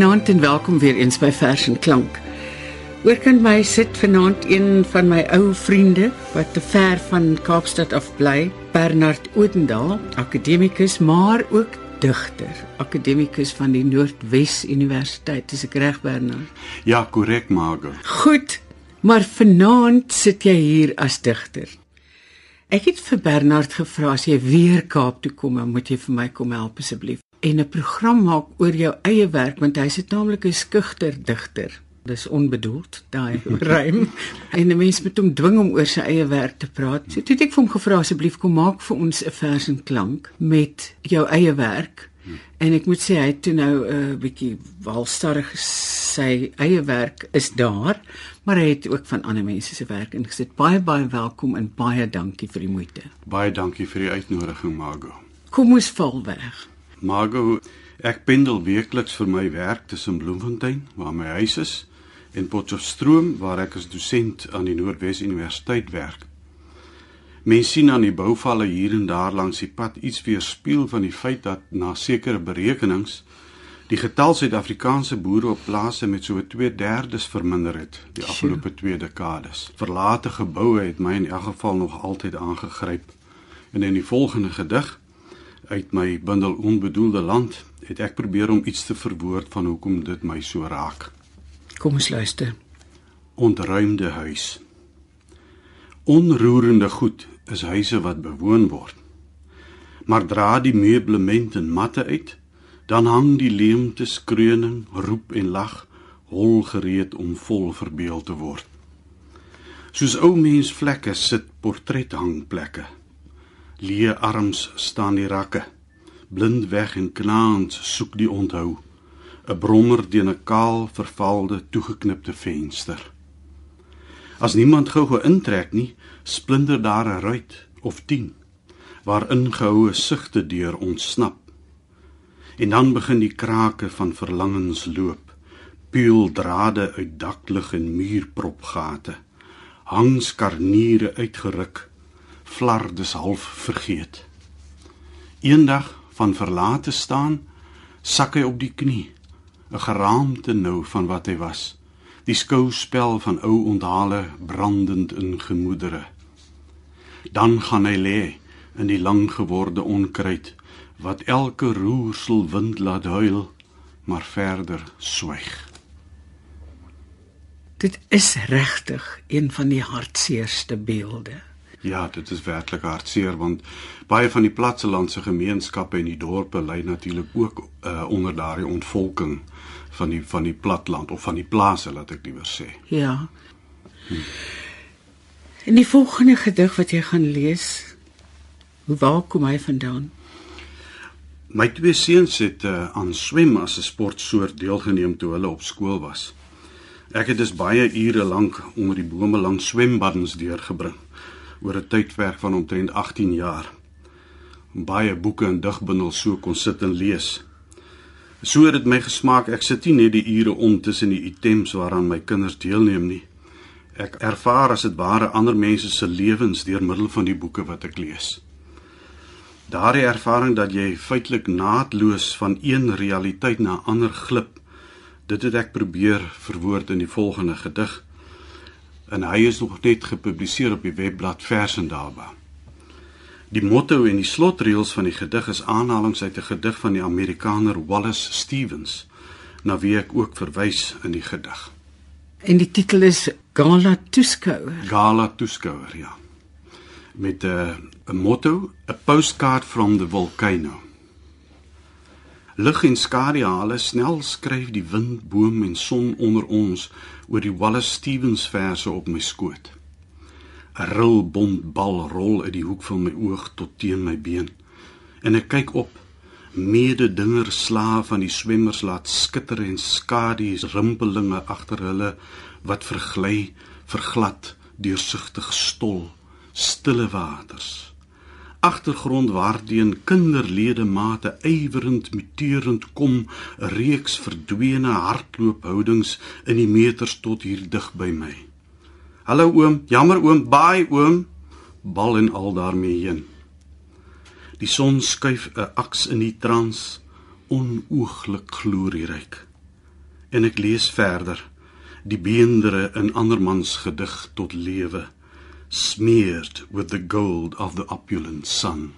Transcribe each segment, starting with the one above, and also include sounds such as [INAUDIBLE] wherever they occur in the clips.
Goeienaand en welkom weer eens by Vers en Klank. Oorkant my sit vanaand een van my ou vriende wat te ver van Kaapstad af bly, Bernard Odendaal, akademikus maar ook digter, akademikus van die Noordwes Universiteit. Dis ek reg Bernard? Ja, korrek, Margo. Goed. Maar vanaand sit jy hier as digter. Ek het vir Bernard gevra as jy weer Kaap toe kom, moet jy vir my kom help asseblief en 'n program maak oor jou eie werk want hy's 'n taamlik 'n skugter digter. Dis onbedoeld, daai [LAUGHS] rym. en 'n mens moet hom dwing om oor sy eie werk te praat. So toe het ek vir hom gevra asseblief kom maak vir ons 'n vers en klank met jou eie werk. En ek moet sê hy het toe nou 'n uh, bietjie walstarrig sy eie werk is daar, maar hy het ook van ander mense se werk ingesit. Baie baie welkom en baie dankie vir die moeite. Baie dankie vir die uitnodiging, Margo. Kom ons val weg. Margo, ek pendel weekliks vir my werk tussen Bloemfontein, waar my huis is, en Potchefstroom, waar ek as dosent aan die Noordwes Universiteit werk. Mense sien aan die bouvalle hier en daar langs die pad iets weerspieël van die feit dat na sekere berekenings die getal Suid-Afrikaanse boere op plase met so 2/3 verminder het die afgelope 2 dekades. Verlate geboue het my in elk geval nog altyd aangegryp. En in die volgende gedig uit my bundel Onbedoelde land het ek probeer om iets te verwoord van hoekom dit my so raak. Kom ons luister. Ontruimde huis. Onroerende goed is huise wat bewoon word. Maar dra die meublement en matte uit, dan hang die leemte skreuning, roep en lag, hol gereed om vol verbeel te word. Soos ou mens vlekke sit portrethangplekke. Leë arms staan die rakke. Blind weg en knaans soek die onthou. 'n Brommer teen 'n kaal vervalde toegeknipte venster. As niemand gou-gou intrek nie, splinter daar 'n ruit of 10 waar ingehoue sigte deur ontsnap. En dan begin die krake van verlangens loop, puul drade uit daklig en muurpropgate, hang skarniere uitgeruk, flardes half vergeet. Eendag van verlate staan, sak hy op die knie, 'n geraamte nou van wat hy was die skouspel van ou onthale brandend in gemoedere. Dan gaan hy lê in die lang geworde onkruid wat elke roersel wind laat huil, maar verder swyg. Dit is regtig een van die hartseerste beelde. Ja, dit is werklik hartseer want baie van die plattelandse gemeenskappe en die dorpe ly natuurlik ook uh, onder daardie ontvolking van die van die platland of van die plase laat ek liewer sê. Ja. Hm. In die volgende gedig wat jy gaan lees, hoe waar kom hy vandaan? My twee seuns het uh, aan swem as 'n sportsoort deelgeneem toe hulle op skool was. Ek het dus baie ure lank onder die bome langs swembaddens deurgebring oor 'n tydperk van omtrent 18 jaar. Baie boeke en digbundels so kon sit en lees. So het dit my gesmaak ek sit nie net die ure om tussen die items waaraan my kinders deelneem nie. Ek ervaar as dit ware ander mense se lewens deur middel van die boeke wat ek lees. Daardie ervaring dat jy feitelik naadloos van een realiteit na 'n ander glip, dit het ek probeer verwoord in die volgende gedig. En hy is nog net gepubliseer op die webblad Versendaba. Die motto en die slotreëls van die gedig is aanhalinge uit 'n gedig van die Amerikaner Wallace Stevens, na wie ek ook verwys in die gedig. En die titel is Gala Tuskouer. Gala Tuskouer, ja. Met 'n uh, 'n motto, a postcard from the volcano. Lig en skadiale snel skryf die wind, boom en son onder ons oor die Wallace Stevens verse op my skoot. 'n rilbont bal rol uit die hoek van my oog tot teen my been. En ek kyk op. Mededinger slaaf van die swemmers laat skitter en skadu's rimpelinge agter hulle wat vergly, verglad, deursigtig stol, stille waters. Agtergrond waardeen kinderlede mate ywerend muterend kom, 'n reeks verdwene hardloophoudings in die meters tot hier dig by my. Hallo oom, jammer oom, baai oom. Bal en al daarmee heen. Die son skuif 'n aks in die trans, onooglik glorieryk. En ek lees verder. Die beendere in ander mans gedig tot lewe smeared with the gold of the opulent sun.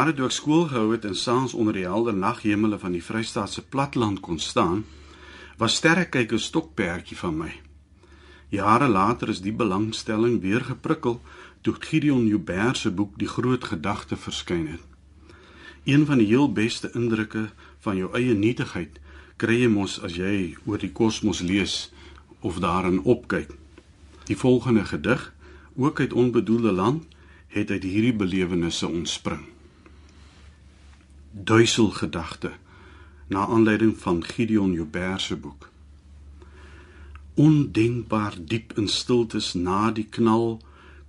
Jare toe ek skool gehou het en saans onder die helder naghemele van die Vrystaatse platland kon staan, was sterrekyk 'n stokperdjie van my. Jare later is die belangstelling weer geprikkel toe Gideon Joubert se boek Die Groot Gedagte verskyn het. Een van die heel beste indrukke van jou eie nietigheid kry jy mos as jy oor die kosmos lees of daarin opkyk. Die volgende gedig, ook uit onbedoelde land, het uit hierdie belewennisse ontspring. Duiselgedagte na aanleiding van Gideon Joubert se boek. Ondenkbaar diep in stiltes na die knal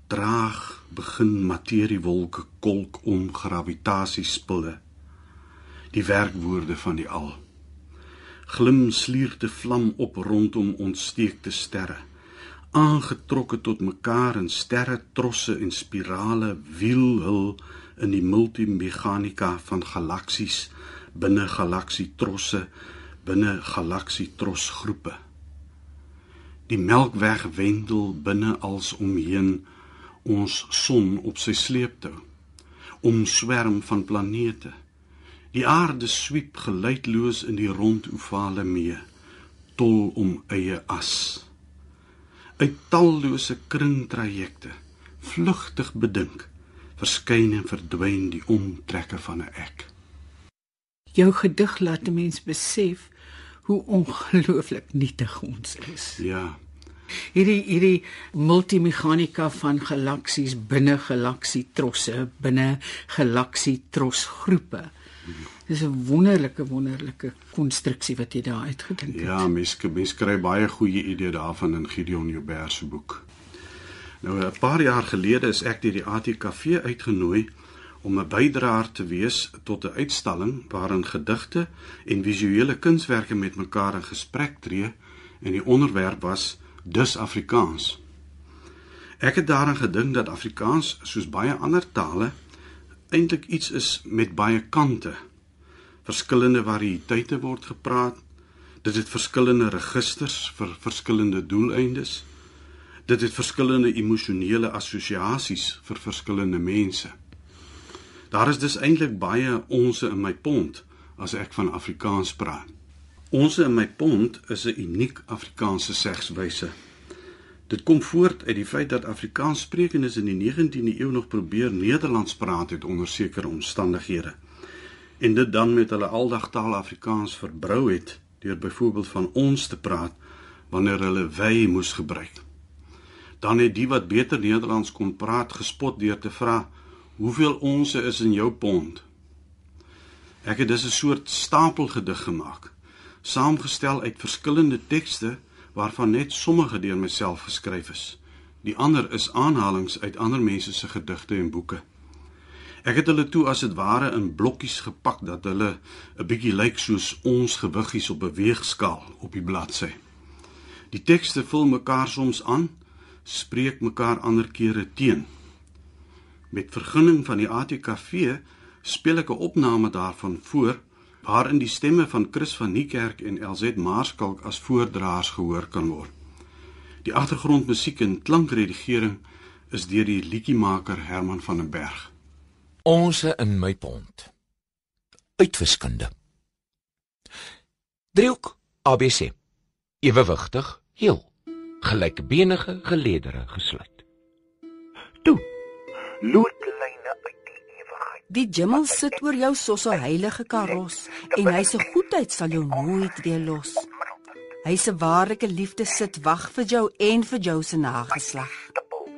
traag begin materiewolke kolk om gravitasiespulle die werkwoorde van die al glim slierte vlam op rondom ontsteekte sterre aangetrokke tot mekaar in sterre trosse en spirale wiel hul in die multimeganika van galaksies binne galaksie trosse binne galaksie trosgroepe. Die melkweg wendel binne als omheen ons son op sy sleeptou omswerm van planete. Die aarde swiep geluidloos in die rondovale mee tol om eie as uit tallose kringtrajekte vlugtig bedink verskyn en verdwyn die omtrekke van 'n ek. Jou gedig laat 'n mens besef hoe ongelooflik nietig ons is. Ja. Hierdie hierdie multimeganika van galaksies binne galaksie trosse binne galaksie trosgroepe Dis 'n wonderlike wonderlike konstruksie wat jy daar uitgedink het. Ja, mens mens kry baie goeie idee daarvan in Gideon Joubert se boek. Nou 'n paar jaar gelede is ek deur die ATKV uitgenooi om 'n bydraer te wees tot 'n uitstalling waarin gedigte en visuele kunswerke met mekaar in gesprek tree en die onderwerp was Dus Afrikaans. Ek het daarin gedink dat Afrikaans soos baie ander tale eintlik iets is met baie kante verskillende variëteite word gepraat. Dit het verskillende registers vir verskillende doeleindes. Dit het verskillende emosionele assosiasies vir verskillende mense. Daar is dus eintlik baie onsse in my pond as ek van Afrikaans praat. Ons in my pond is 'n uniek Afrikaanse segswyse. Dit kom voort uit die feit dat Afrikaanssprekendes in die 19de eeu nog probeer Nederlands praat het onder sekere omstandighede. En dit dan met hulle aldagtaal Afrikaans verbrou het deur byvoorbeeld van ons te praat wanneer hulle wy moes gebruik. Dan het die wat beter Nederlands kon praat gespot deur te vra: "Hoeveel onsse is in jou pond?" Ek het dus 'n soort stapelgedig gemaak, saamgestel uit verskillende tekste waarvan net sommige deur myself geskryf is. Die ander is aanhalinge uit ander mense se gedigte en boeke. Ek het hulle toe as dit ware in blokkies gepak dat hulle 'n bietjie lyk soos ons gewiggies op 'n weegskaal op die bladsy. Die tekste vul mekaar soms aan, spreek mekaar ander kere teen. Met vergunning van die ATKV speel ek 'n opname daarvan voor waarin die stemme van Chris van Niekerk en LZ Marskalk as voordraers gehoor kan word. Die agtergrondmusiek en klankredigering is deur die liedjiemaker Herman van den Berg. Ons in my pond. Uitwiskunde. Driehoek ABC. Ewewigtig, heel. Gelykbenige geledere gesluit. Toe. Ewigheid. Die Jimmel sit oor jou soos 'n heilige karos en hy se goedheid sal jou nooit weer los. Hy se waarlike liefde sit wag vir jou en vir jou se nageslag.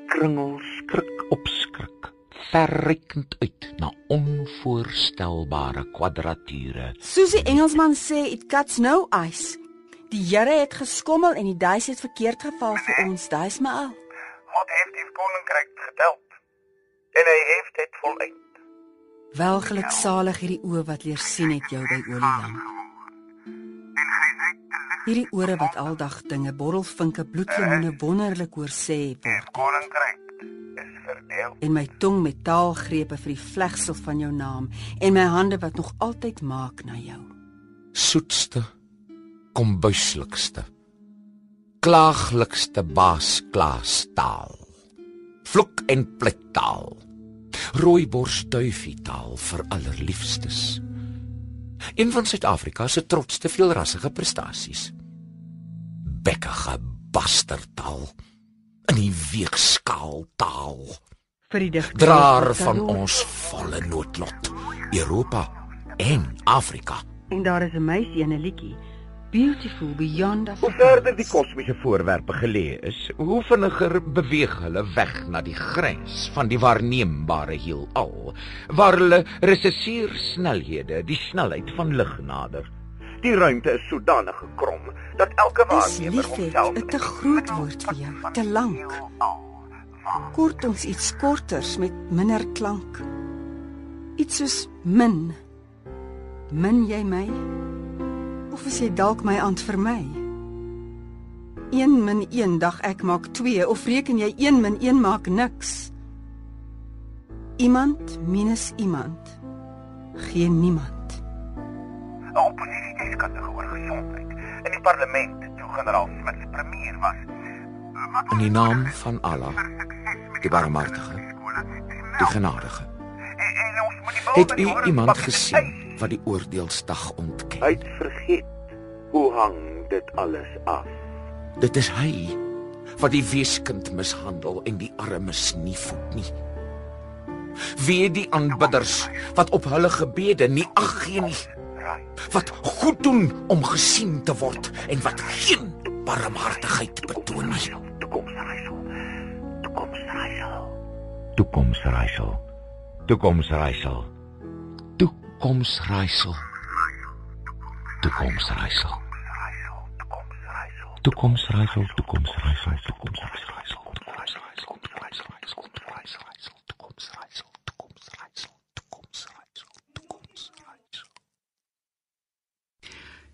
Kringels skrik Op skrik, verrykend uit na onvoorstelbare kwadrature. Soos die Engelsman sê, it cuts no ice. Die Here het geskommel en die duis het verkeerd geval vir ons. Dis maar al. God heeft die koninkryk geteld en hy heeft dit volëind. Welgeluksalig hierdie oë wat leer sien het jou by olielamp. Hierdie ore wat aldag dinge borrelvinke bloedlemoene wonderlik hoor sê word. En my tong met taalgrepe vir die vlegsel van jou naam en my hande wat nog altyd maak na jou. Soetste, kombuislikste, klaaglikste baasklaastaal. Vloek en plettaal. Rooiborsduifie taal vir allerliefstes. Een van Suid-Afrika se trotste veelrassige prestasies. Bekkige bastardtaal in die weegskaal taal. Vir die digter Draer van ons volle noodlot. Europa en Afrika. En daar is 'n meisie in 'n liedjie. Beautiful beyond Hoe verder die kosmiese voorwerpe geleë is, Hoe vinniger beweeg hulle weg na die grens van die waarneembare heelal, waar hulle resessuur snelhede die snelheid van lig nader. die ruimte is sodanig gekrom dat elke waarnemer homself 'n te groot woord vir jou, te lank. Kort ons iets korters met minder klank. Iets soos min. Min jy my? Of is jy dalk my aand vir my? 1 min 1 dag ek maak 2 of reken jy 1 min 1 maak niks? Iemand minus iemand gee niemand. 'n oppositiedeskundige oor gesondheid in die parlement toe generaal Smith premier was. In die naam van Allah, die barmhartige, die genadige. Het u iemand gesien wat die oordeelsdag ontken. Hy het vergeet hoe hang dit alles af. Dit is hy wat die weeskind mishandel en die armes nie voed nie. Wie die aanbidders wat op hulle gebede nie ag gee nie. Wat goed doen om gesien te word en wat geen barmhartigheid betoon nie. Toekoms Raisel. Toekoms Raisel. Toekoms Raisel. Toekoms Raisel toekomsraaisel. Toekomsraaisel. Toekomsraaisel, toekomsraaisel, toekomsraaisel.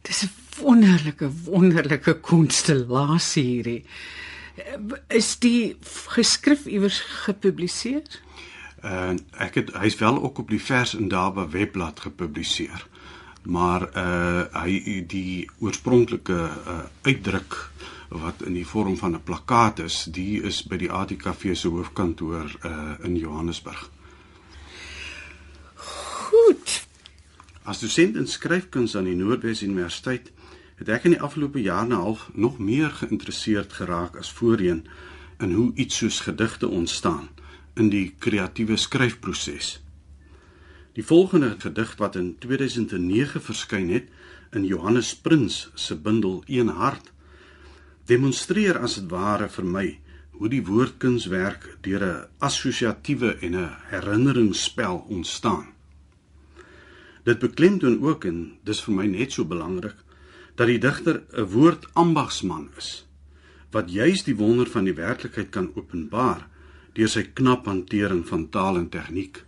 Dis 'n wonderlike wonderlike konstellasie hierdie. Is die geskrif iewers gepubliseer? En ek het hy's wel ook op die Vers en Daba webblad gepubliseer. Maar uh hy die oorspronklike uh uitdruk wat in die vorm van 'n plakkaat is, die is by die ATKV se hoofkantoor uh in Johannesburg. Goed. As dosent in skryfkuns aan die Noordwes Universiteit het ek in die afgelope jaar en 'n half nog meer geïnteresseerd geraak as voorheen in hoe iets soos gedigte ontstaan in die kreatiewe skryfproses. Die volgende gedig wat in 2009 verskyn het in Johannes Prins se bundel Een hart demonstreer as dit ware vir my hoe die woordkunswerk deur 'n assosiatiewe en 'n herinneringsspel ontstaan. Dit beklemtoon ook en dis vir my net so belangrik dat die digter 'n woordambagsman is wat juis die wonder van die werklikheid kan openbaar deur sy knap hantering van taal en tegniek.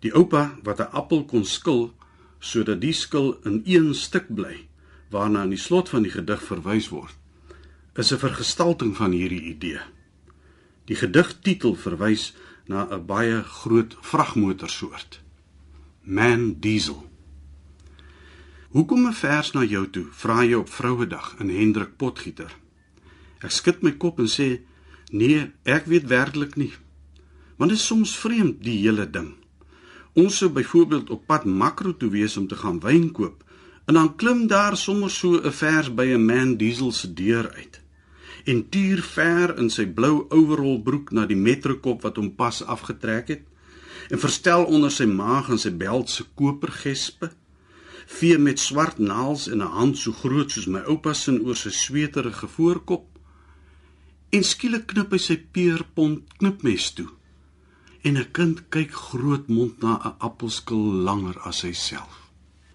Die oupa wat 'n appel kon skil sodat die skil in een stuk bly waarna aan die slot van die gedig verwys word is 'n vergestalting van hierdie idee. Die gedigtitel verwys na 'n baie groot vragmotorsoort. Man Diesel. Hoekom 'n vers na jou toe? Vra jy op Vrouedag in Hendrik Potgieter. Ek skud my kop en sê: "Nee, ek weet werklik nie." Want dit is soms vreemd die hele ding. Ons sou byvoorbeeld op pad makro toe wees om te gaan wyn koop en dan klim daar sommer so 'n vers by 'n Man Diesel se deur uit en tuur ver in sy blou overall broek na die metrokop wat hom pas afgetrek het en verstel onder sy maag en sy beld se kopergespe vee met swart naels in 'n hand so groot soos my oupa se oor sy sweterige voorkop en skielik knip hy sy peerpont knipmes toe en 'n kind kyk grootmond na 'n appelskil langer as hy self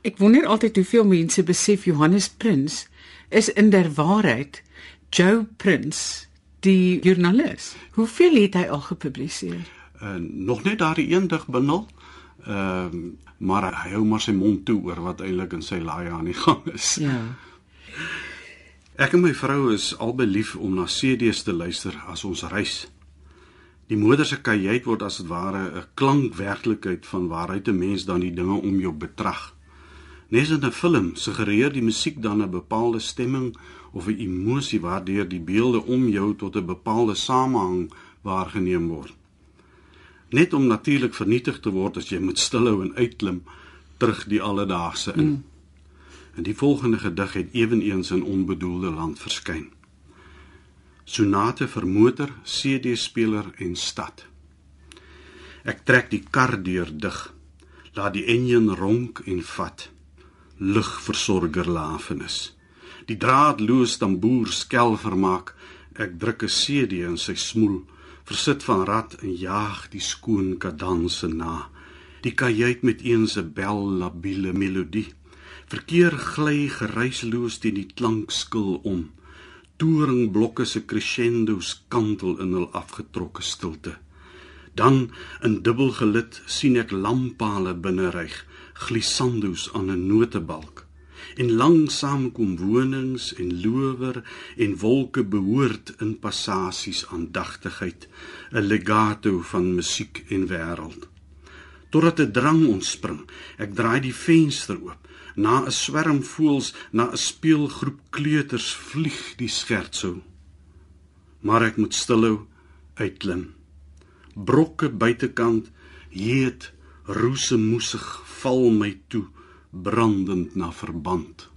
Ek wonder altyd hoeveel mense besef Johannes Prins is in der waarheid Joe Prince, die joernalis. Hoeveel het hy al gepubliseer? Uh, nog net daardie een digbundel. Ehm uh, maar hy hou maar sy mond toe oor wat eintlik in sy laai aan die gang is. Ja. Ek en my vrou is albei lief om na CD's te luister as ons reis. Die moeder se kajuit word as dit ware 'n klankwerklikheid van waaruit 'n mens dan die dinge om jou betrag. Nes in 'n film suggereer die musiek dan 'n bepaalde stemming of 'n emosie waardeur die beelde om jou tot 'n bepaalde samehang waargeneem word. Net om natuurlik vernietig te word as jy moet stilhou en uitklim terug die alledaagse in. Mm. En die volgende gedig het ewenigs in onbedoelde land verskyn. Sonate vir motor, CD-speler en stad. Ek trek die kar deur dig. Laat die enjin ronk en vat. Lugversorger lafenis die draadloos tamboer skel vermaak ek druk 'n CD in sy smoel versit van rad en jaag die skoon kadanse na die kajuit met eens 'n bel labiele melodie verkeer gly geruisloos teen die klankskil om. Toringblokke se crescendos kantel in hul afgetrokke stilte. Dan in dubbelgelid sien ek lamppale binne ryg glissandos aan 'n notebalk. En langsaam kom wonings en lower en wolke behoort in passasies aandagtigheid 'n legato van musiek en wêreld. Totdat 'n drang ontspring ek draai die venster oop na 'n swerm voels na 'n speelgroep kleuters vlieg die skertsou maar ek moet stilhou uitklim brokke buitekant heet roose moesig val my toe brandend na verband.